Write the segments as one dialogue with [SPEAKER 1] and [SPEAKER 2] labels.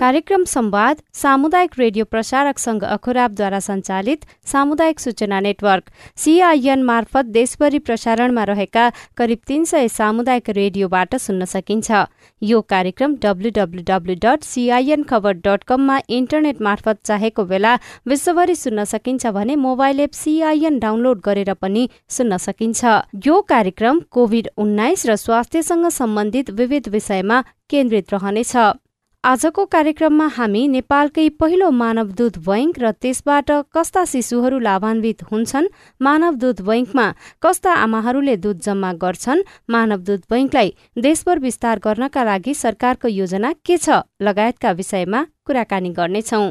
[SPEAKER 1] कार्यक्रम संवाद सामुदायिक रेडियो प्रसारक संघ अखुराबद्वारा सञ्चालित सामुदायिक सूचना नेटवर्क सीआईएन मार्फत देशभरि प्रसारणमा रहेका करिब तीन सय सामुदायिक रेडियोबाट सुन्न सकिन्छ। यो कार्यक्रम WWW dot CIN Khabar dot कममा इन्टरनेट मार्फत चाहेको बेला विश्वभरि सुन्न सकिन्छ भने मोबाइल एप सीआईएन डाउनलोड गरेर पनि सुन्न सकिन्छ। यो कार्यक्रम कोविड उन्नाइस र स्वास्थ्यसँग सम्बन्धित विविध विषयमा केन्द्रित रहनेछ। आजको कार्यक्रममा हामी नेपालकै पहिलो मानवदूत बैङ्क र त्यसबाट कस्ता शिशुहरू लाभान्वित हुन्छन् मानवदूत बैङ्कमा कस्ता आमाहरूले दूध जम्मा गर्छन् मानवदूत बैङ्कलाई देशभर विस्तार गर्नका लागि सरकारको योजना के छ लगायतका विषयमा कुराकानी गर्नेछौं।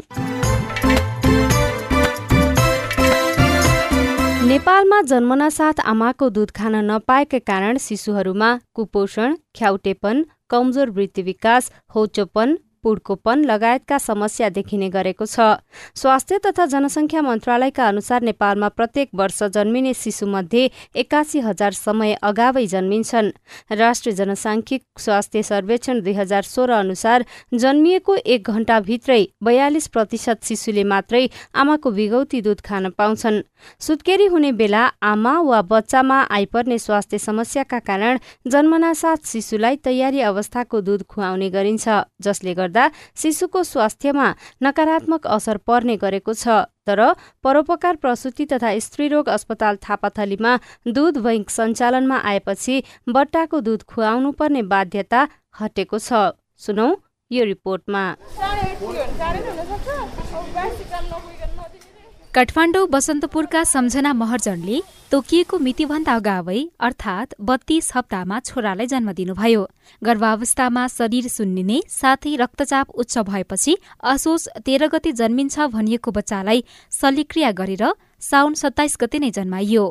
[SPEAKER 1] नेपालमा जन्मनासाथ आमाको दूध खान नपाएका कारण शिशुहरूमा कुपोषण ख्याउटेपन कमजोर वृत्ति विकास होचोपन पुड्कोपन लगायतका समस्या देखिने गरेको छ। स्वास्थ्य तथा जनसङ्ख्या मन्त्रालयका अनुसार नेपालमा प्रत्येक वर्ष जन्मिने शिशुमध्ये एकासी हजार समय अगावै जन्मिन्छन्। राष्ट्रिय जनसाङ्ख्यिक स्वास्थ्य सर्वेक्षण दुई हजार सोह्र अनुसार जन्मिएको एक घण्टाभित्रै बयालिस प्रतिशत शिशुले मात्रै आमाको बिगौती दूध खान पाउँछन्। सुत्केरी हुने बेला आमा वा बच्चामा आइपर्ने स्वास्थ्य समस्याका कारण जन्मनासाथ शिशुलाई तयारी अवस्थाको दूध खुवाउने गरिन्छ जसले शिशुको स्वास्थ्यमा नकारात्मक असर पर्ने गरेको छ तर परोपकार प्रसुति तथा स्त्रीरोग अस्पताल थापाथलीमा दूध बैंक सञ्चालनमा आएपछि बट्टाको दूध खुवाउनु पर्ने बाध्यता हटेको छ सुनौ यो रिपोर्टमा
[SPEAKER 2] काठमाडौँ बसन्तपुरका सम्झना महर्जनले तोकिएको मितिभन्दा अगावै अर्थात् बत्तीस हप्तामा छोरालाई जन्म दिनुभयो। गर्भावस्थामा शरीर सुन्निने साथै रक्तचाप उच्च भएपछि असोज तेह्र गते जन्मिन्छ भनिएको बच्चालाई शल्यक्रिया गरेर साउन सत्ताइस गते नै जन्माइयो।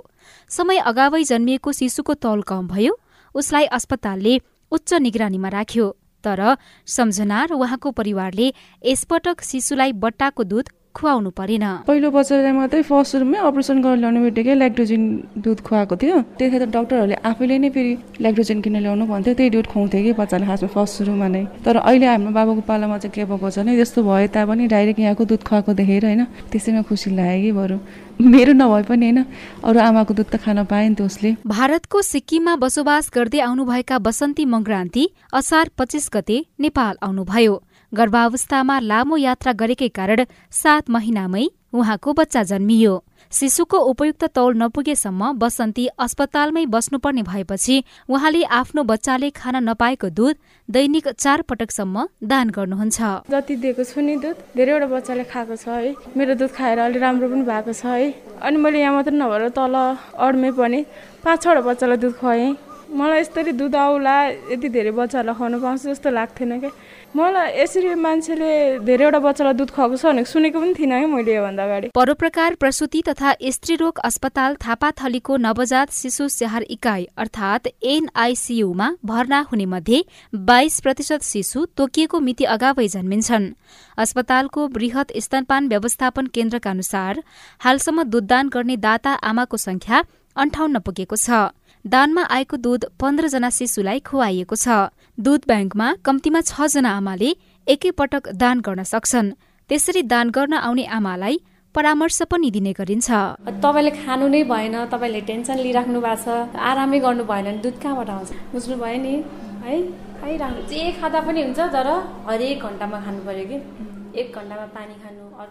[SPEAKER 2] समय अगावै जन्मिएको शिशुको तौल कम भयो उसलाई अस्पतालले उच्च निगरानीमा राख्यो। तर सम्झना र उहाँको परिवारले यसपटक शिशुलाई बट्टाको दूध खुवाउनु परेन।
[SPEAKER 3] पहिलो बच्चालाई मात्रै फर्स्ट रुममै अपरेसन गरेर ल्याउने बित्तिकै ल्याक्टोजिन दुध खुवाएको थियो। त्यतिखेर डक्टरहरूले आफैले नै फेरि ल्याक्टोजिन किनेर ल्याउनु भन्थ्यो त्यही दुध खुवाउँथ्यो कि बच्चाले खासमा फर्स्ट सुरुमा नै। तर अहिले हाम्रो बाबाको पालामा चाहिँ के भएको छ भने त्यस्तो भए तापनि डाइरेक्ट यहाँको दुध खुवाएको देखेर होइन त्यसैमा खुसी लाग्यो कि बरु। मेरो नभए पनि होइन अरू आमाको दुध त खान पाएँ नि त उसले।
[SPEAKER 2] भारतको सिक्किममा बसोबास गर्दै आउनुभएका बसन्ती मङ्क्रान्ती असार पच्चिस गते नेपाल आउनुभयो। गर्भावस्थामा लामो यात्रा गरेकै कारण सात महिनामै उहाँको बच्चा जन्मियो। शिशुको उपयुक्त तौल नपुगेसम्म बसन्ती अस्पतालमै बस्नुपर्ने भएपछि उहाँले आफ्नो बच्चाले खान नपाएको दुध दैनिक चार पटकसम्म दान गर्नुहुन्छ।
[SPEAKER 4] जति दिएको छु नि दुध धेरैवटा बच्चाले खाएको छ है। मेरो दुध खाएर अलिक राम्रो पनि भएको छ है। अनि मैले यहाँ मात्र नभएर तल अडमै पनि पाँच छवटा बच्चालाई दुध खुवाएँ। मलाई यसरी दुध आउला यति धेरै बच्चाहरूलाई खुवाउनु पाउँछु जस्तो लाग्थेन क्या मलाई यसरी मान्छेले धेरैवटा बच्चालाई दुध खुवाएको छ भनेको सुनेको पनि थिइनँ कि मैले योभन्दा अगाडि।
[SPEAKER 2] परोप्रकार प्रसुति तथा स्त्रीरोग अस्पताल थापाथलीको नवजात शिशु स्याहार इकाइ अर्थात् एनआईसीयूमा भर्ना हुने मध्ये बाइस प्रतिशत शिशु तोकिएको मिति अगावै जन्मिन्छन्। अस्पतालको वृहत स्तनपान व्यवस्थापन केन्द्रका अनुसार हालसम्म दुधदान गर्ने दाता आमाको संख्या अन्ठाउन्न पुगेको छ। दानमा आएको दूध पन्ध्रजना शिशुलाई खुवाइएको छ। दूध ब्याङ्कमा कम्तीमा छजना आमाले एकैपटक दान गर्न सक्छन्। त्यसरी दान गर्न आउने आमालाई परामर्श पनि दिने गरिन्छ।
[SPEAKER 5] तपाईँले खानु नै भएन तपाईँले टेन्सन लिइराख्नु भएको छ आरामै गर्नु भएन भने दुध कहाँबाट आउँछ? बुझ्नुभयो नि है? खाइराख्नु जे खाँदा पनि हुन्छ तर हरेक घन्टामा खानु पर्यो कि?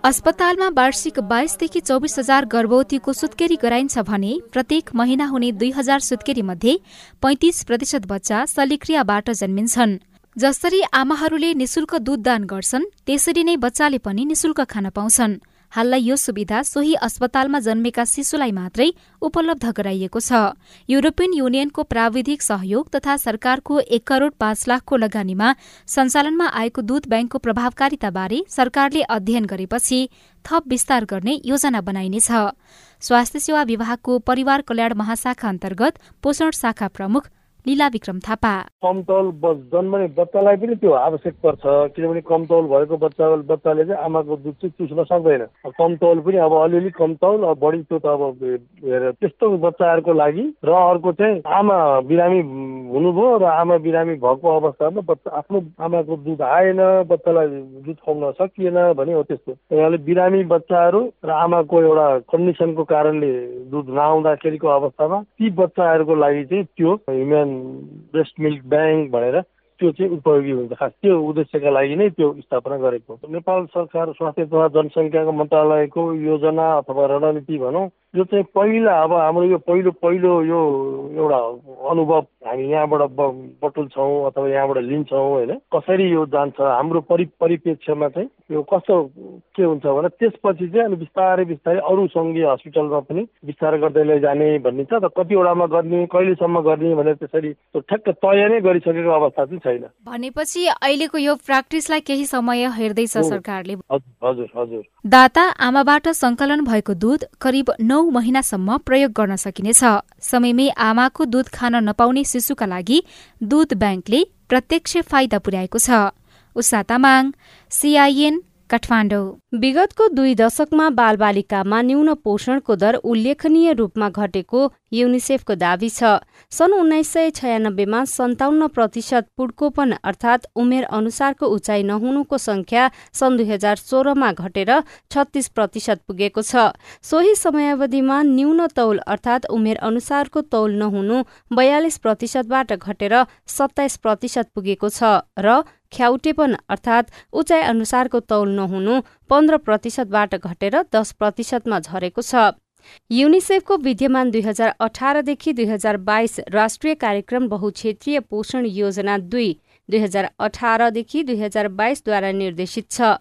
[SPEAKER 2] अस्पतालमा वार्षिक बाइसदेखि चौबिस हजार गर्भवतीको सुत्केरी गराइन्छ भने प्रत्येक महिना हुने दुई हजार सुत्केरी मध्ये पैंतिस प्रतिशत बच्चा शल्यक्रियाबाट जन्मिन्छन्। जसरी आमाहरूले निशुल्क दुध दान गर्छन् त्यसरी नै बच्चाले पनि निशुल्क खान पाउँछन्। हाललाई यो सुविधा सोही अस्पतालमा जन्मेका शिशुलाई मात्रै उपलब्ध गराइएको छ। युरोपियन युनियनको प्राविधिक सहयोग तथा सरकारको एक करोड़ पाँच लाखको लगानीमा सञ्चालनमा आएको दूध ब्याङ्कको प्रभावकारिताबारे सरकारले अध्ययन गरेपछि थप विस्तार गर्ने योजना बनाइनेछ। स्वास्थ्य सेवा विभागको परिवार कल्याण महाशाखा अन्तर्गत पोषण शाखा प्रमुख लीला विक्रम थापा।
[SPEAKER 6] कमतौल जन्मने बच्चालाई पनि त्यो आवश्यक पर्छ किनभने कमतौल भएको बच्चा बच्चाले चाहिँ आमाको दुध चाहिँ चुस्न सक्दैन। कमतौल पनि अब अलिअलि कमतौल अब बढी त्यो त अब त्यस्तो बच्चाहरूको लागि र अर्को चाहिँ आमा बिरामी हुनुभयो र आमा बिरामी भएको अवस्थामा बच्चा आफ्नो आमाको दुध आएन बच्चालाई दुध खुवाउन सकिएन भने हो त्यस्तो। यहाँले बिरामी बच्चाहरू र आमाको एउटा कन्डिसनको कारणले दुध नआउँदाखेरिको अवस्थामा ती बच्चाहरूको लागि चाहिँ त्यो ह्युमेन ब्रेस्ट मिल्क ब्याङ्क भनेर त्यो चाहिँ उपयोगी हुन्छ। खास त्यो उद्देश्यका लागि नै त्यो स्थापना गरेको नेपाल सरकार स्वास्थ्य तथा जनसङ्ख्याको मन्त्रालयको योजना अथवा रणनीति भनौँ यो चाहिँ पहिला अब हाम्रो यो पहिलो पहिलो यो एउटा अनुभव हामी यहाँबाट बटुल्छौँ अथवा यहाँबाट लिन्छौँ होइन कसरी यो जान्छ हाम्रो परि परिप्रेक्ष्यमा चाहिँ यो कस्तो के हुन्छ भने त्यसपछि चाहिँ अनि बिस्तारै बिस्तारै अरू सङ्घीय हस्पिटलमा पनि बिस्तारै गर्दै लैजाने भन्ने छ र कतिवटामा गर्ने कहिलेसम्म गर्ने भनेर त्यसरी ठ्याक्क तय नै गरिसकेको अवस्था चाहिँ छैन।
[SPEAKER 2] भनेपछि अहिलेको यो प्र्याक्टिसलाई केही समय हेर्दैछ सरकारले।
[SPEAKER 6] हजुर हजुर
[SPEAKER 2] दाता आमाबाट संकलन भएको दूध करिब नौ महिनासम्म प्रयोग गर्न सकिनेछ। समयमै आमाको दूध खान नपाउने शिशुका लागि दूध ब्याङ्कले प्रत्यक्ष फाइदा पुर्याएको छ। उषा तामाङ काठमाडौँ।
[SPEAKER 1] विगतको दुई दशकमा बालबालिकामा न्यून पोषणको दर उल्लेखनीय रूपमा घटेको युनिसेफको दावी छ। सन् उन्नाइस सय छयानब्बेमा सन्ताउन्न प्रतिशत पुड्कोपन अर्थात उमेर अनुसारको उचाइ नहुनुको संख्या सन् दुई हजार सोह्रमा घटेर छत्तीस प्रतिशत पुगेको छ। सोही समयावधिमा न्यून तौल अर्थात उमेर अनुसारको तौल नहुनु बयालिस प्रतिशतबाट घटेर सत्ताइस प्रतिशत पुगेको छ र ख्याउटेपन अर्थात् उचाइ अनुसारको तौल नहुनु पन्ध्र प्रतिशतबाट घटेर दस प्रतिशतमा झरेको छ। युनिसेफको विद्यमान दुई हजार अठारदेखि दुई हजार बाइस राष्ट्रिय कार्यक्रम बहुक्षेत्रीय पोषण योजना दुई दुई हजार अठारदेखि दुई हजार बाइसद्वारा निर्देशित छ।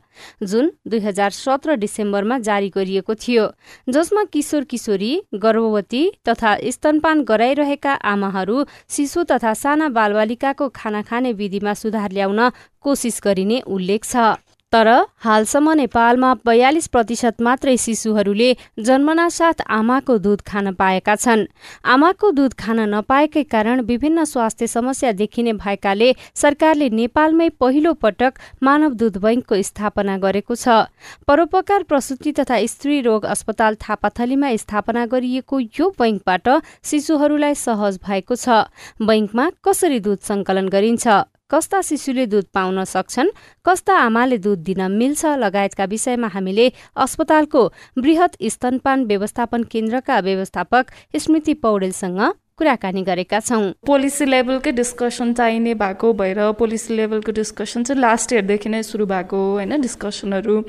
[SPEAKER 1] जुन दुई हजार सत्र डिसेम्बरमा जारी गरिएको थियो जसमा किशोर किशोरी गर्भवती तथा स्तनपान गराइरहेका आमाहरू शिशु तथा साना बालबालिकाको खाना खाने विधिमा सुधार ल्याउन कोसिस गरिने उल्लेख छ। तर हालसम्म नेपालमा बयालिस प्रतिशत मात्रै शिशुहरूले जन्मनासाथ आमाको दूध खान पाएका छन्। आमाको दूध खान नपाएकै कारण विभिन्न स्वास्थ्य समस्या देखिने भएकाले सरकारले नेपालमै पहिलो पटक मानव दूध बैङ्कको स्थापना गरेको छ। परोपकार प्रसुति तथा स्त्री रोग अस्पताल थापाथलीमा स्थापना गरिएको यो बैङ्कबाट शिशुहरूलाई सहज भएको छ। बैङ्कमा कसरी दूध संकलन गरिन्छ? कस्ता शिशुले दूध पाउन सक्छन्? कस्ता आमाले दूध दिन मिल्छ? लगायतका विषयमा हामीले अस्पतालको वृहत स्तनपान व्यवस्थापन केन्द्रका व्यवस्थापक स्मृति पौडेलसँग कुराकानी गरेका छौँ।
[SPEAKER 7] पोलिसी लेभलकै डिस्कसन चाहिने भएको भएर पोलिसी लेभलको डिस्कसन चाहिँ लास्ट इयरदेखि नै सुरु भएको होइन डिस्कसनहरू।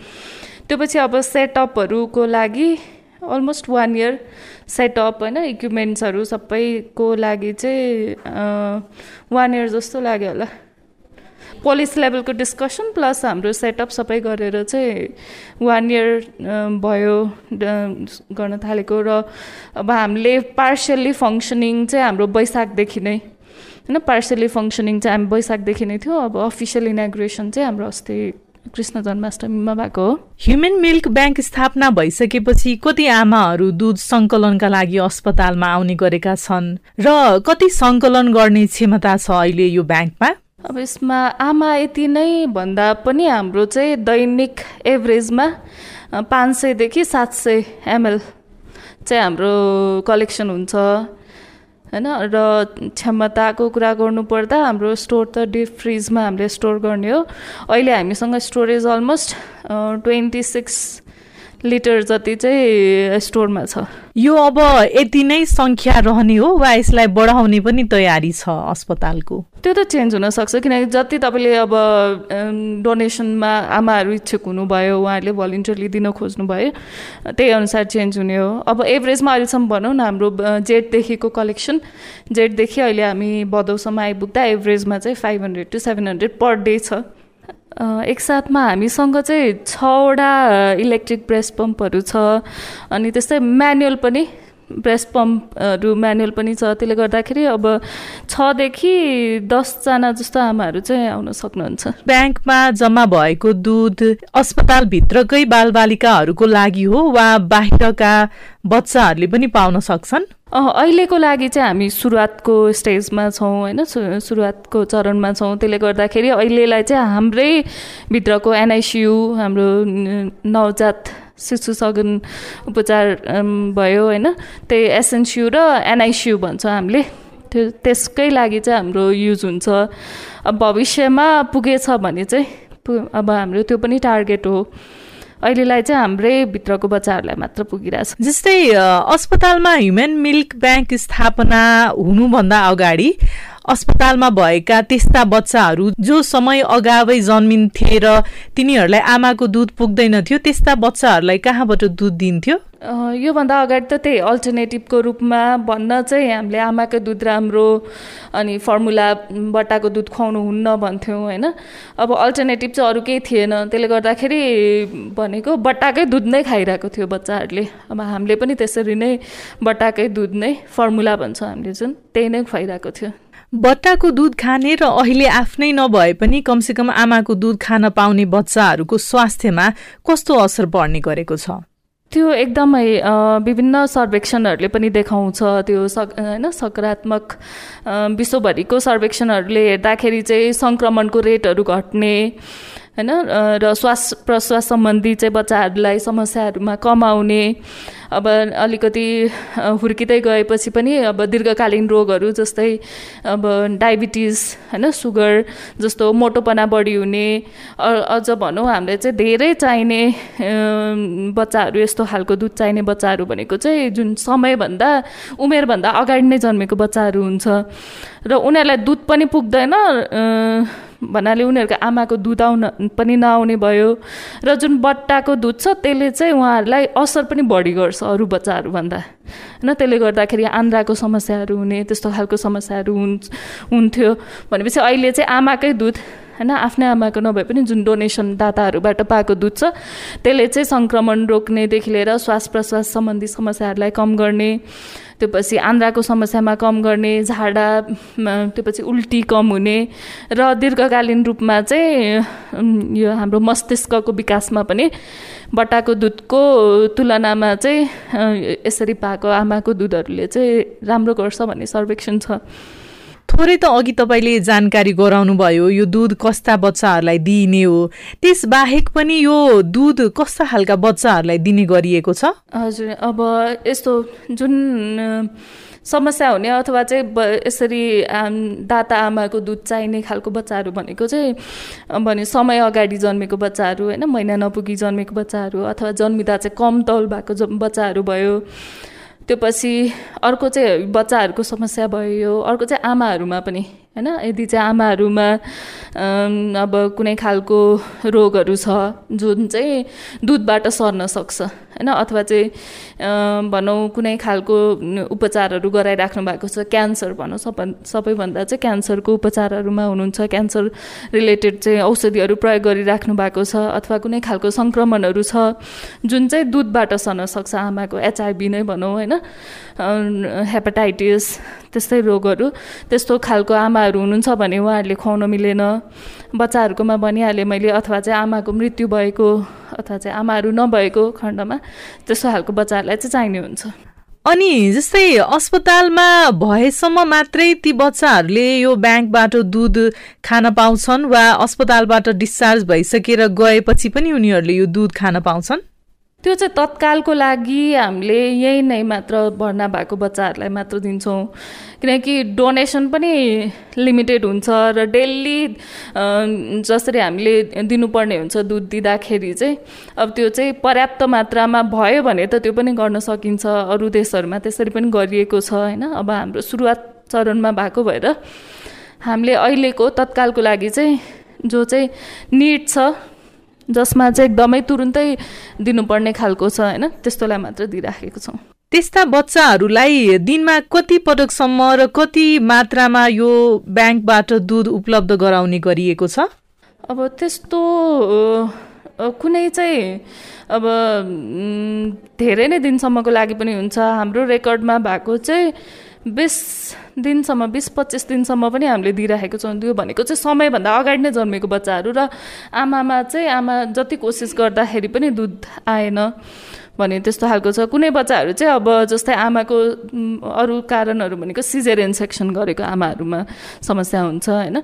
[SPEAKER 7] त्यो पछि अब सेटअपहरूको लागि अलमोस्ट वान इयर सेटअप होइन इक्विपमेन्ट्सहरू सबैको लागि चाहिँ वान इयर जस्तो लाग्यो होला। पोलिसी लेभलको डिस्कसन प्लस हाम्रो सेटअप सबै गरेर चाहिँ वान इयर भयो गर्न थालेको र अब हामीले पार्सियल्ली फङ्सनिङ चाहिँ हाम्रो वैशाखदेखि नै होइन पार्सियल्ली फङ्सनिङ चाहिँ हामी वैशाखदेखि नै थियो। अब अफिसियल इनाग्रेसन चाहिँ हाम्रो अस्ति कृष्ण जन्माष्टमीमा भएको हो।
[SPEAKER 8] ह्युमेन मिल्क ब्याङ्क स्थापना भइसकेपछि कति आमाहरू दुध सङ्कलनका लागि अस्पतालमा आउने गरेका छन् र कति सङ्कलन गर्ने क्षमता छ अहिले यो ब्याङ्कमा
[SPEAKER 7] अब यसमा आमा यति नै भन्दा पनि हाम्रो चाहिँ दैनिक एभरेजमा पाँच सयदेखि सात सय एमएल चाहिँ हाम्रो कलेक्सन हुन्छ। होइन र क्षमताको कुरा गर्नुपर्दा हाम्रो स्टोर त डिप फ्रिजमा हामीले स्टोर गर्ने हो। अहिले हामीसँग storage almost twenty six litre जति चाहिँ स्टोरमा छ।
[SPEAKER 8] यो अब यति नै सङ्ख्या रहने हो वा यसलाई बढाउने पनि तयारी छ अस्पतालको?
[SPEAKER 7] त्यो त चेन्ज हुनसक्छ किनकि जति तपाईँले अब डोनेसनमा आमाहरू इच्छुक हुनुभयो उहाँहरूले भलिन्टियरली दिन खोज्नुभयो त्यही अनुसार चेन्ज हुने हो। अब एभरेजमा अहिलेसम्म भनौँ न हाम्रो जेठदेखिको कलेक्सन। जेठदेखि अहिले हामी भदौसम्म आइपुग्दा एभरेजमा चाहिँ five hundred to seven hundred per day छ। एकसाथमा हामीसँग चाहिँ छवटा इलेक्ट्रिक ब्रेस्ट पम्पहरू छ। अनि त्यस्तै म्यानुअल पनि ब्रेस्ट पम्पहरू म्यानुअल पनि छ। त्यसले गर्दाखेरि अब छदेखि दसजना जस्तो आमाहरू चाहिँ आउन सक्नुहुन्छ।
[SPEAKER 8] ब्याङ्कमा जम्मा भएको दुध अस्पतालभित्रकै बालबालिकाहरूको लागि हो वा बाहिरका बच्चाहरूले पनि पाउन सक्छन्?
[SPEAKER 7] अहिलेको लागि चाहिँ हामी सुरुवातको स्टेजमा छौँ होइन? सुरुवातको चरणमा छौँ। त्यसले गर्दाखेरि अहिलेलाई चाहिँ हाम्रै भित्रको एनआइसियु हाम्रो नवजात शिशु सगन उपचार भयो होइन? त्यही एसएनसियु र एनआइसियु भन्छ हामीले। त्यो त्यसकै लागि चाहिँ हाम्रो युज हुन्छ। अब भविष्यमा पुगेछ भने चाहिँ अब हाम्रो त्यो पनि टार्गेट हो। अहिलेलाई चाहिँ हाम्रै भित्रको बच्चाहरूलाई मात्र पुगिरहेछ।
[SPEAKER 8] जस्तै अस्पतालमा ह्युमेन मिल्क ब्याङ्क स्थापना हुनुभन्दा अगाडि अस्पतालमा भएका त्यस्ता बच्चाहरू जो समय अगावै जन्मिन्थे र तिनीहरूलाई आमाको दुध पुग्दैन थियो त्यस्ता बच्चाहरूलाई कहाँबाट दुध दिन्थ्यो?
[SPEAKER 7] योभन्दा अगाडि त त्यही अल्टरनेटिभको रूपमा भन्न चाहिँ हामीले आमाको दुध राम्रो अनि फर्मुला बट्टाको दुध खुवाउनु हुन्न भन्थ्यौँ होइन? अब अल्टरनेटिभ चाहिँ अरू केही थिएन। त्यसले गर्दाखेरि भनेको बट्टाकै दुध नै खाइरहेको थियो बच्चाहरूले। अब हामीले पनि त्यसरी नै बट्टाकै दुध नै फर्मुला भन्छ हामीले जुन त्यही नै खुवाइरहेको थियो।
[SPEAKER 8] बट्टाको दुध खाने र अहिले आफ्नै नभए पनि कमसेकम आमाको दुध खान पाउने बच्चाहरूको स्वास्थ्यमा कस्तो असर पर्ने गरेको छ?
[SPEAKER 7] त्यो एकदमै विभिन्न सर्वेक्षणहरूले पनि देखाउँछ। त्यो सक होइन सकारात्मक विश्वभरिको सर्वेक्षणहरूले हेर्दाखेरि चाहिँ सङ्क्रमणको रेटहरू घट्ने होइन? र श्वास प्रश्वास सम्बन्धी चाहिँ बच्चाहरूलाई समस्याहरूमा कम आउने अब अलिकति हुर्किँदै गएपछि पनि अब दीर्घकालीन रोगहरू जस्तै अब डायबिटिज होइन? सुगर जस्तो मोटोपना बढी हुने अझ भनौँ हामीले चाहिँ धेरै चाहिने बच्चाहरू यस्तो खालको दुध चाहिने बच्चाहरू भनेको चाहिँ जुन समयभन्दा उमेरभन्दा अगाडि नै जन्मेको बच्चाहरू हुन्छ। र उनीहरूलाई दुध पनि पुग्दैन भन्नाले उनीहरूको आमाको दुध आउन पनि नआउने भयो। र जुन बट्टाको दुध छ त्यसले चाहिँ उहाँहरूलाई असर पनि बढी गर्छ अरू बच्चाहरूभन्दा। होइन त्यसले गर्दाखेरि आन्द्राको समस्याहरू हुने त्यस्तो खालको समस्याहरू हुन् हुन्थ्यो। भनेपछि अहिले चाहिँ आमाकै दुध होइन आफ्नै आमाको नभए पनि जुन डोनेसन दाताहरूबाट पाएको दुध छ त्यसले चाहिँ सङ्क्रमण रोक्नेदेखि लिएर श्वास प्रश्वास सम्बन्धी समस्याहरूलाई कम गर्ने त्यो पछि आन्द्राको समस्यामा कम गर्ने झाडा त्यो पछि उल्टी कम हुने र दीर्घकालीन रूपमा चाहिँ यो हाम्रो मस्तिष्कको विकासमा पनि बट्टाको दुधको तुलनामा चाहिँ यसरी पाएको आमाको दुधहरूले चाहिँ राम्रो गर्छ भन्ने सर्वेक्षण छ।
[SPEAKER 8] थोरै त अघि तपाईँले जानकारी गराउनु भयो यो दुध कस्ता बच्चाहरूलाई दिइने हो। त्यस बाहेक पनि यो दुध कस्ता खालका बच्चाहरूलाई दिने गरिएको छ?
[SPEAKER 7] हजुर अब यस्तो जुन समस्या हुने अथवा चाहिँ यसरी दाता आमाको दुध चाहिने खालको बच्चाहरू भनेको चाहिँ भने समय अगाडि जन्मेको बच्चाहरू होइन महिना नपुगी जन्मेको बच्चाहरू अथवा जन्मिँदा चाहिँ कम तौल भएको बच्चाहरू भयो। त्यो पछि अर्को चाहिँ बच्चाहरूको समस्या भयो अर्को चाहिँ आमाहरूमा पनि होइन यदि चाहिँ आमाहरूमा अब कुनै खालको रोगहरू छ जुन चाहिँ दुधबाट सर्न सक्छ होइन अथवा चाहिँ भनौँ कुनै खालको उपचारहरू गराइराख्नु भएको छ क्यान्सर भनौँ सबै सबैभन्दा चाहिँ क्यान्सरको उपचारहरूमा हुनुहुन्छ। क्यान्सर रिलेटेड चाहिँ औषधिहरू प्रयोग गरिराख्नु भएको छ अथवा कुनै खालको सङ्क्रमणहरू छ जुन चाहिँ दुधबाट सर्न सक्छ आमाको एचआइभी नै भनौँ होइन हेपाटाइटिस त्यस्तै रोगहरू त्यस्तो खालको आमाहरू हुनुहुन्छ भने उहाँहरूले खुवाउन मिलेन। बच्चाहरूकोमा भनिहालेँ मैले अथवा चाहिँ आमाको मृत्यु भएको अथवा चाहिँ आमाहरू नभएको खण्डमा त्यस्तो खालको बच्चाहरूलाई चाहिँ चाहिने हुन्छ।
[SPEAKER 8] अनि जस्तै अस्पतालमा भएसम्म मात्रै ती बच्चाहरूले यो ब्याङ्कबाट दुध खान पाउँछन् वा अस्पतालबाट डिस्चार्ज भइसकेर गएपछि पनि उनीहरूले यो दुध खान पाउँछन्?
[SPEAKER 7] त्यो चाहिँ तत्कालको लागि हामीले यही नै मात्र भर्ना भएको बच्चाहरूलाई मात्र दिन्छौँ। किनकि डोनेसन पनि लिमिटेड हुन्छ र डेली जसरी हामीले दिनुपर्ने हुन्छ दुध दिँदाखेरि चाहिँ अब त्यो चाहिँ पर्याप्त मात्रामा भयो भने त त्यो पनि गर्न सकिन्छ। अरू देशहरूमा त्यसरी पनि गरिएको छ होइन? अब हाम्रो सुरुवात चरणमा भएको भएर हामीले अहिलेको तत्कालको लागि चाहिँ जो चाहिँ निड छ जसमा चाहिँ एकदमै तुरुन्तै दिनुपर्ने खालको छ होइन? त्यस्तोलाई मात्र दिइराखेको छौँ।
[SPEAKER 8] त्यस्ता बच्चाहरूलाई दिनमा कति पटकसम्म र कति मात्रामा यो ब्याङ्कबाट दुध उपलब्ध गराउने गरिएको छ?
[SPEAKER 7] अब त्यस्तो कुनै चाहिँ अब धेरै नै दिनसम्मको लागि पनि हुन्छ। हाम्रो रेकर्डमा भएको चाहिँ बिस दिनसम्म बिस पच्चिस दिनसम्म पनि हामीले दिइराखेको छौँ। त्यो भनेको चाहिँ समयभन्दा अगाडि नै जन्मेको बच्चाहरू र आमामा चाहिँ आमा जति कोसिस गर्दाखेरि पनि दुध आएन भने त्यस्तो खालको छ। कुनै बच्चाहरू चाहिँ अब जस्तै आमाको अरू कारणहरू भनेको सिजेरियन सेक्सन गरेको आमाहरूमा समस्या हुन्छ होइन?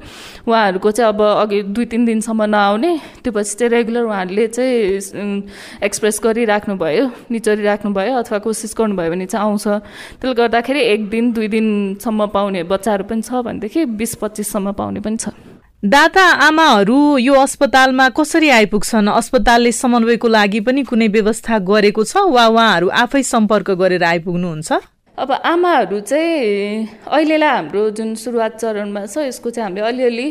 [SPEAKER 7] उहाँहरूको चाहिँ अब अघि दुई तिन दिनसम्म नआउने त्यो पछि चाहिँ रेगुलर उहाँहरूले चाहिँ एक्सप्रेस गरिराख्नु भयो निचोरिराख्नु भयो अथवा कोसिस गर्नुभयो भने चाहिँ आउँछ। त्यसले गर्दाखेरि एक दिन दुई दिनसम्म पाउने बच्चाहरू पनि छ भनेदेखि बिस पच्चिससम्म पाउने पनि छ।
[SPEAKER 8] दाता आमाहरू यो अस्पतालमा कसरी आइपुग्छन्? अस्पतालले समन्वयको लागि पनि कुनै व्यवस्था गरेको छ वा उहाँहरू आफै सम्पर्क गरेर आइपुग्नुहुन्छ?
[SPEAKER 7] अब आमाहरू चाहिँ अहिलेलाई हाम्रो जुन सुरुवात चरणमा छ यसको चाहिँ हामीले अलिअलि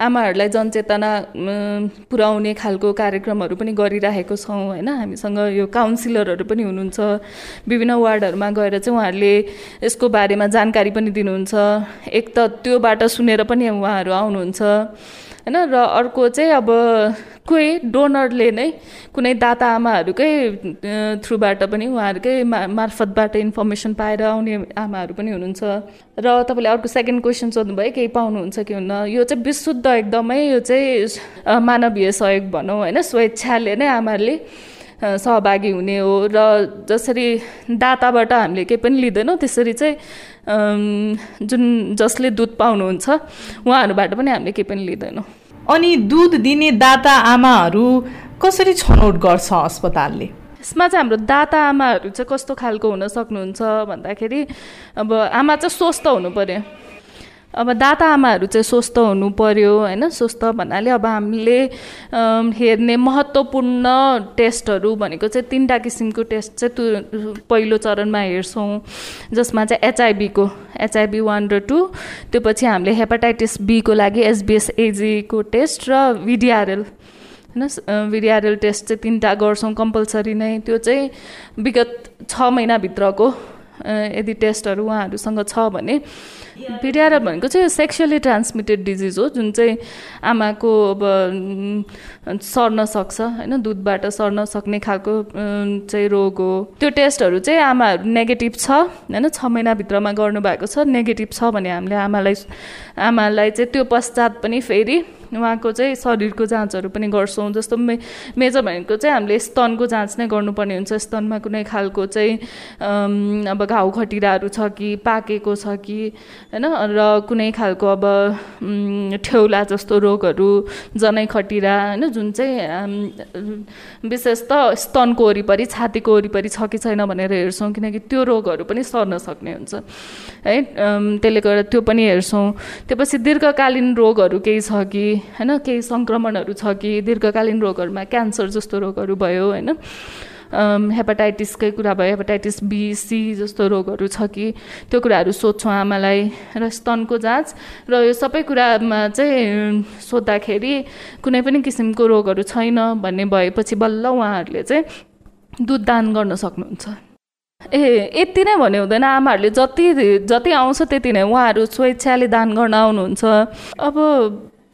[SPEAKER 7] आमाहरूलाई जनचेतना पुर्याउने खालको कार्यक्रमहरू पनि गरिराखेको छौँ होइन? हामीसँग यो काउन्सिलरहरू पनि हुनुहुन्छ। विभिन्न वार्डहरूमा गएर चाहिँ उहाँहरूले यसको बारेमा जानकारी पनि दिनुहुन्छ। एक त त्योबाट सुनेर पनि उहाँहरू आउनुहुन्छ। होइन? र अर्को चाहिँ अब कोही डोनरले नै कुनै दाता आमाहरूकै थ्रुबाट पनि उहाँहरूकै मा मार्फतबाट इन्फर्मेसन पाएर आउने आमाहरू पनि हुनुहुन्छ। र तपाईँले अर्को सेकेन्ड क्वेसन सोध्नुभयो केही पाउनुहुन्छ कि हुन्न? यो चाहिँ विशुद्ध एकदमै यो चाहिँ मानवीय सहयोग भनौँ होइन? स्वेच्छाले नै आमाहरूले सहभागी हुने हो र जसरी दाताबाट हामीले केही पनि लिँदैनौँ त्यसरी चाहिँ जुन जसले दुध पाउनुहुन्छ उहाँहरूबाट पनि हामीले केही पनि लिँदैनौँ।
[SPEAKER 8] अनि दुध दिने दाता आमाहरू कसरी छनौट गर्छ अस्पतालले?
[SPEAKER 7] यसमा चाहिँ हाम्रो दाता आमाहरू चाहिँ कस्तो खालको हुन सक्नुहुन्छ भन्दाखेरि अब आमा चाहिँ स्वस्थ हुनु पऱ्यो अब दाता आमाहरू चाहिँ स्वस्थ हुनु पर्यो होइन? स्वस्थ भन्नाले अब हामीले हेर्ने महत्त्वपूर्ण टेस्टहरू भनेको चाहिँ तिनवटा किसिमको टेस्ट चाहिँ त्यो पहिलो चरणमा हेर्छौँ जसमा चाहिँ एचआइबीको एचआइबी वान र टू त्यो पछि हामीले हेपाटाइटिस बीको लागि एसबिएस एजीको टेस्ट र भिडिआरएल होइन? भिडिआरएल टेस्ट चाहिँ तिनवटा गर्छौँ कम्पलसरी नै। त्यो चाहिँ विगत छ महिनाभित्रको यदि टेस्टहरू उहाँहरूसँग छ भने पिडिआरएल भनेको चाहिँ सेक्सुअली ट्रान्समिटेड डिजिज हो जुन चाहिँ आमाको अब सर्न सक्छ होइन दुधबाट सर्न सक्ने खालको चाहिँ रोग हो। त्यो टेस्टहरू चाहिँ आमाहरू नेगेटिभ छ होइन छ महिनाभित्रमा गर्नुभएको छ नेगेटिभ छ भने हामीले आमालाई आमालाई चाहिँ त्यो पश्चात पनि फेरि उहाँको चाहिँ शरीरको जाँचहरू पनि गर्छौँ। जस्तो मे मेजर भनेको चाहिँ हामीले स्तनको जाँच नै गर्नुपर्ने हुन्छ। स्तनमा कुनै खालको चाहिँ अब घाउ खटिराहरू छ कि पाकेको छ कि होइन? र कुनै खालको अब ठेउला जस्तो रोगहरू जनै खटिरा होइन? जुन चाहिँ विशेष त स्तनको वरिपरि छातीको वरिपरि छ कि छैन भनेर हेर्छौँ किनकि त्यो रोगहरू पनि सर्न सक्ने हुन्छ। है? त्यसले गर्दा त्यो पनि हेर्छौँ। त्यो पछि दीर्घकालीन रोगहरू केही छ कि होइन? केही सङ्क्रमणहरू छ कि दीर्घकालीन रोगहरूमा क्यान्सर जस्तो रोगहरू भयो होइन? हेपाटाइटिसकै कुरा भयो हेपाटाइटिस बी सी जस्तो रोगहरू छ कि त्यो कुराहरू सोध्छौँ आमालाई र स्तनको जाँच। र यो सबै कुरामा चाहिँ सोद्धाखेरि कुनै पनि किसिमको रोगहरू छैन भन्ने भएपछि बल्ल उहाँहरूले चाहिँ दुध दान गर्न सक्नुहुन्छ। ए यति नै भने हुँदैन। आमाहरूले जति जति आउँछ त्यति नै उहाँहरू स्वेच्छाले दान गर्न आउनुहुन्छ। अब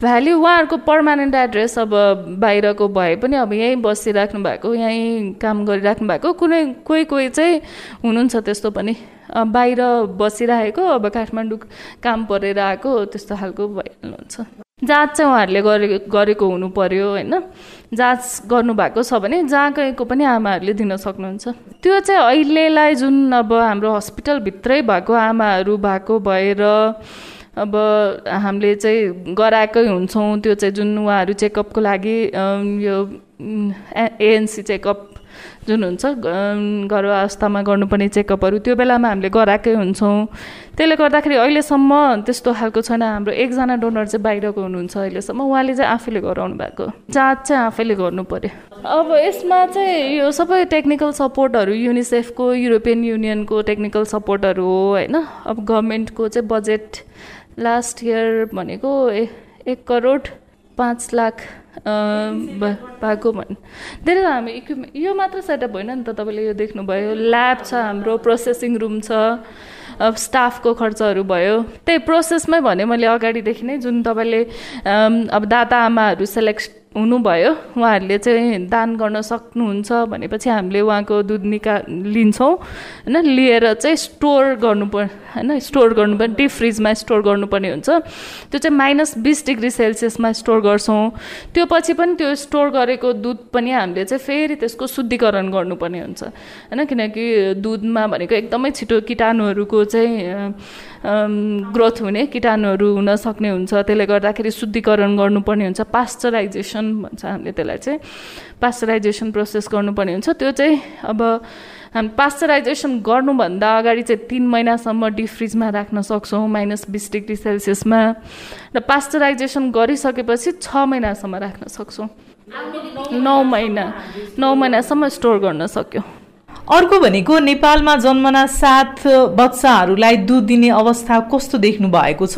[SPEAKER 7] भ्याल्यु उहाँहरूको पर्मानेन्ट एड्रेस अब बाहिरको भए पनि अब यहीँ बसिराख्नु भएको यहीँ काम गरिराख्नु भएको कुनै कोही कोही चाहिँ हुनुहुन्छ त्यस्तो पनि। बाहिर बसिरहेको अब काठमाडौँ काम परेर आएको त्यस्तो खालको भइहाल्नुहुन्छ। जाँच चाहिँ उहाँहरूले गरे गरेको हुनु पऱ्यो होइन? जाँच गर्नुभएको छ भने जहाँ गएको पनि आमाहरूले दिन सक्नुहुन्छ। त्यो चाहिँ अहिलेलाई जुन अब हाम्रो हस्पिटलभित्रै भएको आमाहरू भएको भएर अब हामीले चाहिँ गराएकै हुन्छौँ त्यो चाहिँ जुन उहाँहरू चेकअपको लागि यो एएनसी चेकअप जुन हुन्छ गर्भावस्थामा गर्नुपर्ने चेकअपहरू त्यो बेलामा हामीले गराएकै हुन्छौँ। त्यसले गर्दाखेरि अहिलेसम्म त्यस्तो खालको छैन। हाम्रो एकजना डोनर चाहिँ बाहिरको हुनुहुन्छ अहिलेसम्म। उहाँले चाहिँ आफैले गराउनु भएको। जाँच चाहिँ आफैले गर्नु पऱ्यो अब यसमा चाहिँ यो सबै टेक्निकल सपोर्टहरू युनिसेफको युरोपियन युनियनको टेक्निकल सपोर्टहरू हो होइन? अब गभर्मेन्टको चाहिँ बजेट लास्ट इयर भनेको एक करोड पाँच लाख भएको भन्। धेरै हामी इक्विपमेन्ट यो मात्र सेटअप होइन नि त तपाईँले यो देख्नुभयो। ल्याब छ हाम्रो प्रोसेसिङ रुम छ अब स्टाफको खर्चहरू भयो। त्यही प्रोसेसमै भने मैले अगाडिदेखि नै जुन तपाईँले अब दाता आमाहरू सेलेक्ट हुनुभयो। उहाँहरूले चाहिँ दान गर्न सक्नुहुन्छ भनेपछि हामीले उहाँको दुध निका लिन्छौँ होइन? लिएर चाहिँ स्टोर गर्नुपर्ने होइन? स्टोर गर्नुपर्ने डिप फ्रिजमा स्टोर गर्नुपर्ने हुन्छ। त्यो चाहिँ माइनस बिस डिग्री सेल्सियसमा स्टोर गर्छौँ। त्यो पछि पनि त्यो स्टोर गरेको दुध पनि हामीले चाहिँ फेरि त्यसको शुद्धिकरण गर्नुपर्ने हुन्छ। होइन? किनकि दुधमा भनेको एकदमै छिटो किटाणुहरूको चाहिँ ग्रोथ हुने किटाणुहरू हुन सक्ने हुन्छ। त्यसले गर्दाखेरि शुद्धिकरण गर्नुपर्ने हुन्छ। पास्चराइजेसन भन्छ हामीले त्यसलाई चाहिँ। पास्चराइजेसन प्रोसेस गर्नुपर्ने हुन्छ। त्यो चाहिँ अब हामी पास्चराइजेसन गर्नुभन्दा अगाडि चाहिँ तिन महिनासम्म डिप फ्रिजमा राख्न सक्छौँ माइनस बिस डिग्री सेल्सियसमा। र पास्चराइजेसन गरिसकेपछि छ महिनासम्म राख्न सक्छौँ। नौ महिना नौ महिनासम्म स्टोर गर्न सक्यो।
[SPEAKER 8] अर्को भनेको नेपालमा जन्मना सात बच्चाहरूलाई दुध दिने अवस्था कस्तो देख्नु भएको छ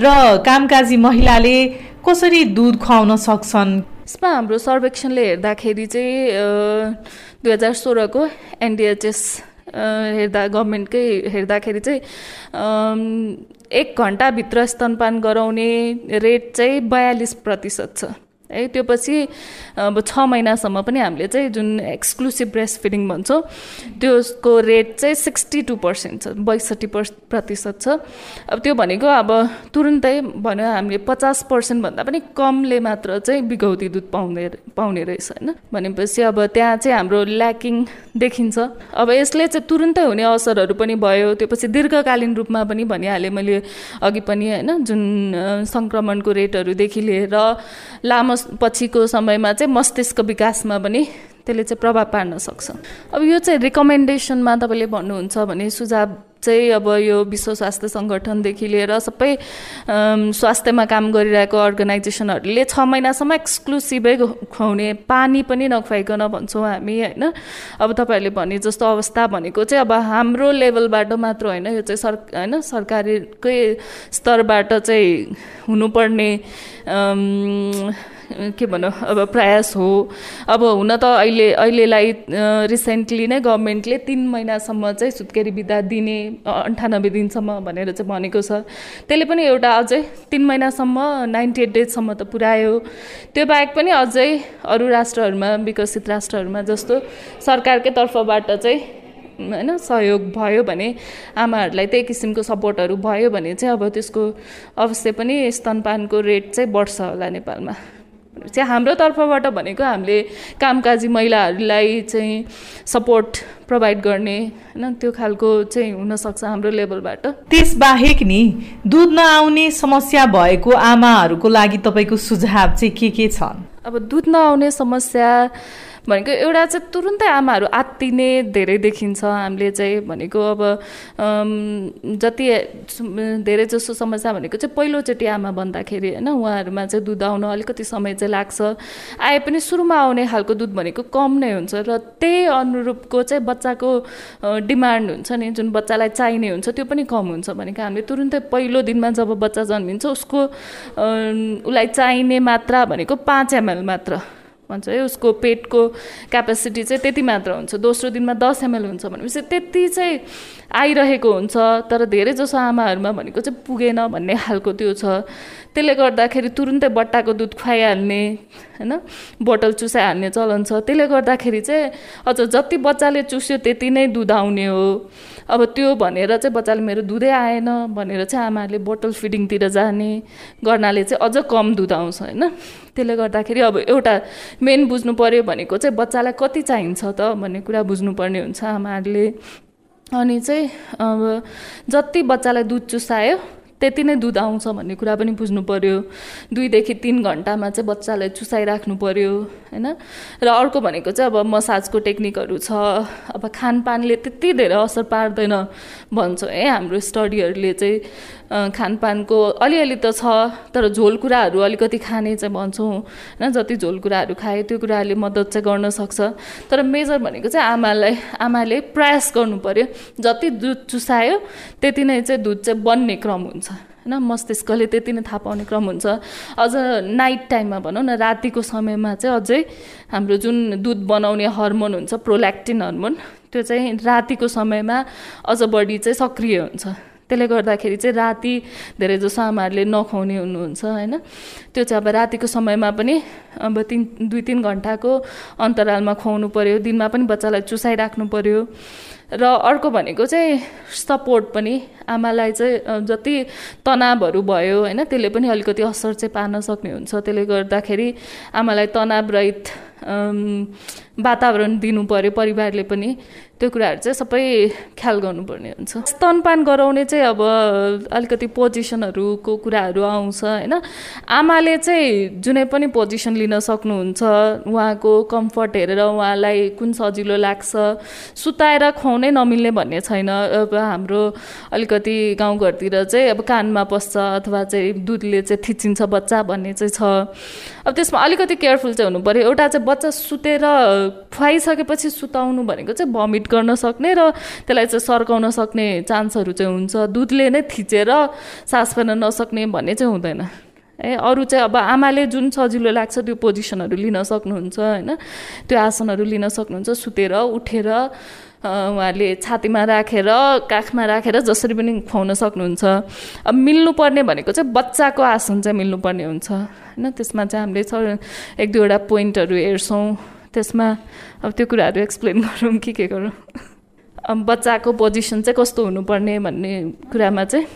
[SPEAKER 8] र कामकाजी महिलाले कसरी दुध खुवाउन सक्छन्?
[SPEAKER 7] यसमा हाम्रो सर्वेक्षणले हेर्दाखेरि चाहिँ दुई हजार सोह्रको एनडिएचएस हेर्दा गभर्मेन्टकै हेर्दाखेरि चाहिँ एक घन्टाभित्र स्तनपान गराउने रेट चाहिँ बयालिस प्रतिशत छ। है त्यो पछि अब छ महिनासम्म पनि हामीले चाहिँ जुन एक्सक्लुसिभ ब्रेस्ट फिडिङ भन्छौँ त्यसको रेट चाहिँ सिक्सटी टू पर्सेन्ट छ बैसठी प्रतिशत छ। अब त्यो भनेको अब तुरुन्तै भन्यो हामीले पचास पर्सेन्टभन्दा पनि कमले मात्र चाहिँ बिगौती दुध पाउने पाउने रहेछ होइन? भनेपछि अब त्यहाँ चाहिँ हाम्रो ल्याकिङ देखिन्छ। अब यसले चाहिँ तुरुन्तै हुने असरहरू पनि भयो त्यो पछि दीर्घकालीन रूपमा पनि भनिहालेँ मैले अघि पनि होइन? जुन सङ्क्रमणको रेटहरूदेखि लिएर लामो पछिको समयमा चाहिँ मस्तिष्क विकासमा पनि त्यसले चाहिँ प्रभाव पार्न सक्छ। अब यो चाहिँ रिकमेन्डेसनमा तपाईँले भन्नुहुन्छ भने सुझाव चाहिँ अब यो विश्व स्वास्थ्य सङ्गठनदेखि लिएर सबै स्वास्थ्यमा काम गरिरहेको अर्गनाइजेसनहरूले छ महिनासम्म एक्सक्लुसिभै खुवाउने पानी पनि नखुवाइकन भन्छौँ हामी होइन? अब तपाईँहरूले भने जस्तो अवस्था भनेको चाहिँ अब हाम्रो लेभलबाट मात्र होइन यो चाहिँ सर होइन? सरकारीकै स्तरबाट चाहिँ हुनुपर्ने के भनौँ अब प्रयास हो। अब हुन त अहिले अहिलेलाई रिसेन्टली नै गभर्मेन्टले तिन महिनासम्म चाहिँ सुत्केरी बिदा दिने अन्ठानब्बे दिनसम्म भनेर चाहिँ भनेको छ। त्यसले पनि एउटा अझै तिन महिनासम्म नाइन्टी एट डेजसम्म त पुऱ्यायो। त्यो बाहेक पनि अझै अरू राष्ट्रहरूमा विकसित राष्ट्रहरूमा जस्तो सरकारकै तर्फबाट चाहिँ होइन सहयोग भयो भने आमाहरूलाई त्यही किसिमको सपोर्टहरू भयो भने चाहिँ अब त्यसको अवश्य पनि स्तनपानको रेट चाहिँ बढ्छ होला नेपालमा। चाहिँ हाम्रो तर्फबाट भनेको हामीले कामकाजी महिलाहरूलाई चाहिँ सपोर्ट प्रोभाइड गर्ने होइन त्यो खालको चाहिँ हुनसक्छ हाम्रो लेभलबाट
[SPEAKER 8] त्यसबाहेक नि दुध नआउने समस्या भएको आमाहरूको लागि तपाईँको सुझाव चाहिँ के के छन्?
[SPEAKER 7] अब दुध नआउने समस्या भनेको एउटा चाहिँ तुरुन्तै आमाहरू आत्तिने धेरै देखिन्छ। हामीले चाहिँ भनेको अब जति धेरै जसो समस्या भनेको चाहिँ पहिलोचोटि आमा बन्दाखेरि होइन उहाँहरूमा चाहिँ दुध आउन अलिकति समय चाहिँ लाग्छ। आए पनि सुरुमा आउने खालको दुध भनेको कम नै हुन्छ र त्यही अनुरूपको चाहिँ बच्चाको डिमान्ड हुन्छ नि जुन बच्चालाई चाहिने हुन्छ त्यो पनि कम हुन्छ भनेको हामीले तुरुन्तै पहिलो दिनमा जब बच्चा जन्मिन्छ उसको उसलाई चाहिने मात्रा भनेको पाँच एमएल मात्र। भन्छ है उसको पेटको क्यापेसिटी चाहिँ त्यति मात्र हुन्छ दोस्रो दिनमा दस एमएल हुन्छ भनेपछि त्यति चाहिँ आइरहेको हुन्छ तर धेरै जसो आमाहरूमा भनेको चाहिँ पुगेन भन्ने खालको त्यो छ। त्यसले गर्दाखेरि तुरुन्तै बट्टाको दुध खुवाइहाल्ने होइन? बोतल चुसाइहाल्ने चलन छ। त्यसले गर्दाखेरि चाहिँ अझ जति बच्चाले चुस्यो त्यति नै दुध आउने हो। अब त्यो भनेर चाहिँ बच्चाले मेरो दुधै आएन भनेर चाहिँ आमाहरूले बोतल फिडिङतिर जाने गर्नाले चाहिँ अझ कम दुध आउँछ होइन? त्यसले गर्दाखेरि अब एउटा मेन बुझ्नु पऱ्यो भनेको चाहिँ बच्चालाई कति चाहिन्छ त भन्ने कुरा बुझ्नुपर्ने हुन्छ आमाहरूले। अनि चाहिँ अब जति बच्चालाई दुध चुसायो त्यति नै दुध आउँछ भन्ने कुरा पनि बुझ्नु पऱ्यो दुईदेखि तिन घन्टामा चाहिँ बच्चालाई चुसाइराख्नु पऱ्यो होइन? र अर्को भनेको चाहिँ अब मसाजको टेक्निकहरू छ। अब खानपानले त्यति धेरै असर पार्दैन भन्छ है? हाम्रो स्टडीहरूले चाहिँ खानपानको अलिअलि त छ तर झोल कुराहरू अलिकति खाने चाहिँ भन्छौँ होइन? जति झोल कुराहरू खायो त्यो कुराहरूले मद्दत चाहिँ गर्न सक्छ। तर मेजर भनेको चाहिँ आमालाई आमाले प्रयास गर्नु पऱ्यो जति दुध चुसायो त्यति नै चाहिँ दुध चाहिँ बन्ने क्रम हुन्छ। होइन मस्तिष्कले त्यति नै थाहा पाउने क्रम हुन्छ। अझ नाइट टाइममा भनौँ न रातिको समयमा चाहिँ अझै हाम्रो जुन दुध बनाउने हर्मोन हुन्छ प्रोल्याक्टिन हर्मोन त्यो चाहिँ रातिको समयमा अझ बढी चाहिँ सक्रिय हुन्छ। त्यसले गर्दाखेरि चाहिँ राति धेरै जसो आमाहरूले नखुवाउने हुनुहुन्छ होइन। त्यो चाहिँ अब रातिको समयमा पनि अब तिन दुई तिन घन्टाको अन्तरालमा खुवाउनु पऱ्यो दिनमा पनि बच्चालाई चुसाइराख्नु पऱ्यो र अर्को भनेको चाहिँ सपोर्ट पनि आमालाई चाहिँ जति तनावहरू भयो होइन त्यसले पनि अलिकति असर चाहिँ पार्न सक्ने हुन्छ। त्यसले गर्दाखेरि आमालाई तनावरहित वातावरण दिनु पऱ्यो परिवारले पनि त्यो कुराहरू चाहिँ सबै ख्याल गर्नुपर्ने हुन्छ। स्तनपान गराउने चाहिँ अब अलिकति पोजिसनहरूको कुराहरू आउँछ होइन। आमाले चाहिँ जुनै पनि पोजिसन लिन सक्नुहुन्छ उहाँको कम्फर्ट हेरेर उहाँलाई कुन सजिलो लाग्छ सुताएर खुवाउनै नमिल्ने भन्ने छैन। अब हाम्रो अलिकति गाउँघरतिर चाहिँ अब कानमा पस्छ अथवा चाहिँ दुधले चाहिँ थिचिन्छ बच्चा भन्ने चाहिँ छ। अब त्यसमा अलिकति केयरफुल चाहिँ हुनु पऱ्यो एउटा चाहिँ बच्चा सुतेर खुवाइसकेपछि सुताउनु भनेको चाहिँ भमिट गर्न सक्ने र त्यसलाई चाहिँ सर्काउन सक्ने चान्सहरू चाहिँ हुन्छ। दुधले नै थिचेर सास फेर्न नसक्ने भन्ने चाहिँ हुँदैन। ए अरू चाहिँ अब आमाले जुन सजिलो लाग्छ त्यो पोजिसनहरू लिन सक्नुहुन्छ होइन? त्यो आसनहरू लिन सक्नुहुन्छ। सुतेर उठेर उहाँले छातीमा राखेर काखमा राखेर जसरी पनि खुवाउन सक्नुहुन्छ। अब मिल्नुपर्ने भनेको चाहिँ बच्चाको आसन चाहिँ मिल्नुपर्ने हुन्छ। होइन त्यसमा चाहिँ हामीले एक दुईवटा पोइन्टहरू हेर्छौँ। त्यसमा अब त्यो कुराहरू एक्सप्लेन गरौँ कि के गरौँ। अब बच्चाको पोजिसन चाहिँ कस्तो हुनुपर्ने भन्ने कुरामा चाहिँ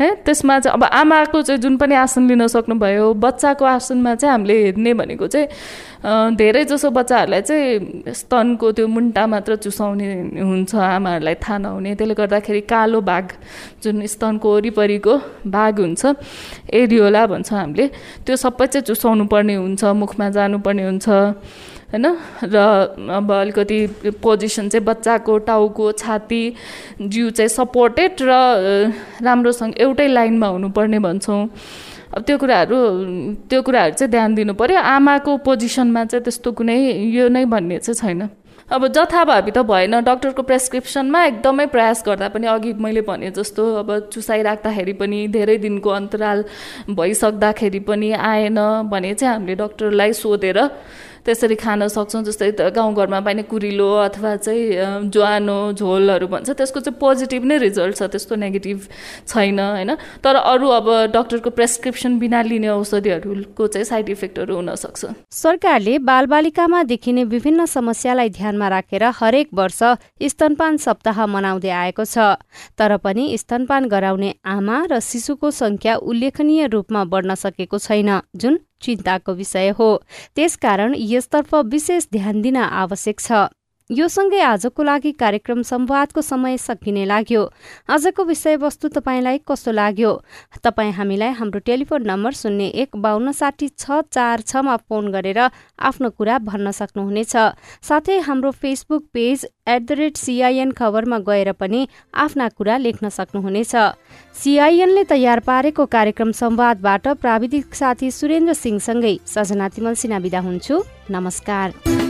[SPEAKER 7] है त्यसमा चाहिँ अब आमाको चाहिँ जुन पनि आसन लिन सक्नुभयो बच्चाको आसनमा चाहिँ हामीले हेर्ने भनेको चाहिँ धेरै जसो बच्चाहरूलाई चाहिँ स्तनको त्यो मुन्टा मात्र चुसाउने हुन्छ आमाहरूलाई थाहा नहुने। त्यसले गर्दाखेरि कालो भाग जुन स्तनको वरिपरिको भाग हुन्छ एरियोला भन्छ हामीले त्यो सबै चाहिँ चुसाउनु पर्ने हुन्छ मुखमा जानुपर्ने हुन्छ होइन? र अब अलिकति पोजिसन चाहिँ बच्चाको टाउको छाती जिउ चाहिँ सपोर्टेड र राम्रोसँग एउटै लाइनमा हुनुपर्ने भन्छौँ। अब त्यो कुराहरू त्यो कुराहरू चाहिँ ध्यान दिनु पऱ्यो आमाको पोजिसनमा चाहिँ त्यस्तो कुनै यो नै भन्ने चाहिँ छैन। अब जथाभावी त भएन। डक्टरको प्रेसक्रिप्सनमा एकदमै प्रयास गर्दा पनि अघि मैले भने जस्तो अब चुसाइराख्दाखेरि पनि धेरै दिनको अन्तराल भइसक्दाखेरि पनि आएन भने चाहिँ हामीले डक्टरलाई सोधेर त्यसरी खान सक्छौँ जस्तै गाउँघरमा पाइने कुरिलो अथवा चाहिँ ज्वानो झोलहरू भन्छ त्यसको चाहिँ पोजिटिभ नै रिजल्ट छ त्यस्तो नेगेटिभ छैन होइन। तर अरू अब डक्टरको प्रेसक्रिप्सन बिना लिने औषधिहरूको चाहिँ साइड इफेक्टहरू हुनसक्छ
[SPEAKER 1] सरकारले बालबालिकामा देखिने विभिन्न समस्यालाई ध्यानमा राखेर हरेक वर्ष स्तनपान सप्ताह मनाउँदै आएको छ। तर पनि स्तनपान गराउने आमा र शिशुको संख्या उल्लेखनीय रूपमा बढ्न सकेको छैन। जुन चिन्ताको विषय हो। त्यसकारण यसतर्फ विशेष ध्यान दिन आवश्यक छ। यो सँगै आजको लागि कार्यक्रम संवादको समय सकिने लाग्यो। आजको विषयवस्तु तपाईँलाई कस्तो लाग्यो? तपाईँ हामीलाई हाम्रो टेलिफोन नम्बर शून्य एक बाहन्न साठी छ चार छमा फोन गरेर आफ्नो कुरा भन्न सक्नुहुनेछ। साथै हाम्रो Facebook page at the rate CIN खबरमा गएर पनि आफ्ना कुरा लेख्न सक्नुहुनेछ। सिआइएनले तयार पारेको कार्यक्रम संवादबाट प्राविधिक साथी सुरेन्द्र सिंहसँगै सजना तिमल सिना बिदा हुन्छु। नमस्कार।